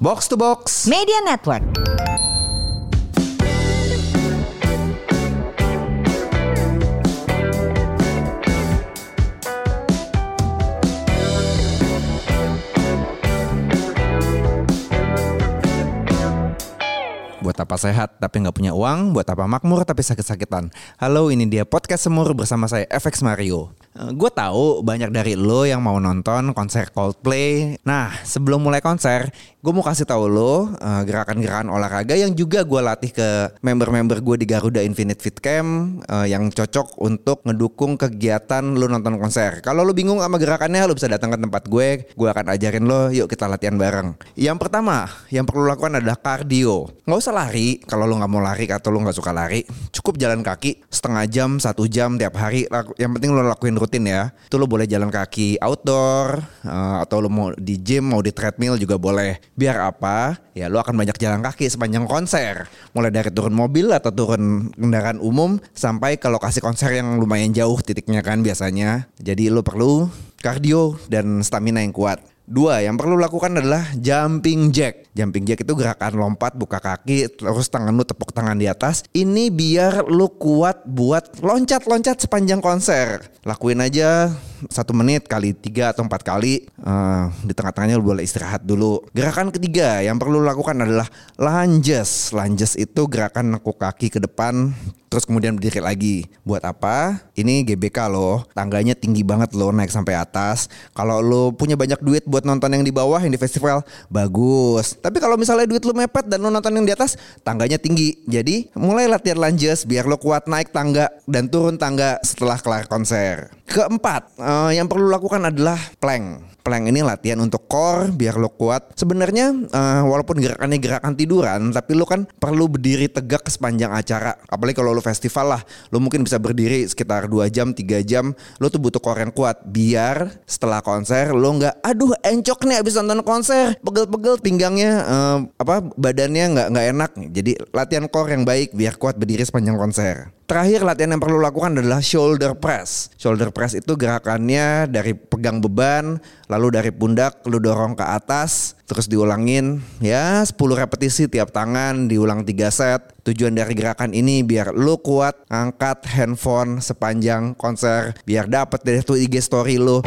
Box to Box. Media Network. Buat apa sehat tapi nggak punya uang? Buat apa makmur tapi sakit-sakitan? Halo ini dia Podcast Semur bersama saya FX Mario. Gue tahu banyak dari lo yang mau nonton konser Coldplay. Nah sebelum mulai konser Gue mau kasih tahu lo eh, gerakan-gerakan olahraga yang juga gue latih ke member-member gue di Garuda Infinite Fit Camp eh, Yang cocok untuk ngedukung kegiatan lo nonton konser. Kalau lo bingung sama gerakannya lo bisa datang ke tempat gue Gue akan ajarin lo yuk kita latihan bareng. Yang pertama yang perlu lakukan adalah cardio Nggak usah lari kalau lo nggak mau lari atau lo nggak suka lari cukup jalan kaki setengah jam satu jam tiap hari. Yang penting lo lakuin rutin ya. Itu lo boleh jalan kaki outdoor eh, atau lo mau di gym mau di treadmill juga boleh biar apa ya lo akan banyak jalan kaki sepanjang konser mulai dari turun mobil atau turun kendaraan umum sampai ke lokasi konser yang lumayan jauh titiknya kan biasanya jadi lo perlu kardio dan stamina yang kuat Dua, yang perlu lakukan adalah jumping jack. Jumping jack itu gerakan lompat, buka kaki, terus tangan lu tepuk tangan di atas. Ini biar lu kuat buat loncat-loncat sepanjang konser. Lakuin aja satu menit kali tiga atau empat kali. Eh, di tengah-tengahnya lu boleh istirahat dulu. Gerakan ketiga yang perlu lu lakukan adalah lunges. Lunges itu gerakan nekuk kaki ke depan terus kemudian berdiri lagi. Buat apa? Ini GBK loh. Tangganya tinggi banget loh naik sampai atas. Kalau lo punya banyak duit buat nonton yang di bawah yang di festival, bagus. Tapi kalau misalnya duit lo mepet dan lo nonton yang di atas, tangganya tinggi. Jadi mulai latihan lunges biar lo kuat naik tangga dan turun tangga setelah kelar konser. Keempat, eh, yang perlu lakukan adalah plank. Plank ini latihan untuk core biar lo kuat. Sebenarnya eh, walaupun gerakannya gerakan tiduran, tapi lo kan perlu berdiri tegak sepanjang acara. Apalagi kalau lo festival lah, lo mungkin bisa berdiri sekitar 2 jam, 3 jam. Lo tuh butuh core yang kuat biar setelah konser lo nggak, aduh encok nih abis nonton konser, pegel-pegel pinggangnya eh, apa badannya nggak nggak enak. Jadi latihan core yang baik biar kuat berdiri sepanjang konser. Terakhir latihan yang perlu lakukan adalah shoulder press. Shoulder press itu gerakannya dari pegang beban, lalu dari pundak lu dorong ke atas, terus diulangin ya 10 repetisi tiap tangan, diulang 3 set. Tujuan dari gerakan ini biar lu kuat angkat handphone sepanjang konser, biar dapet deh tuh IG story lu.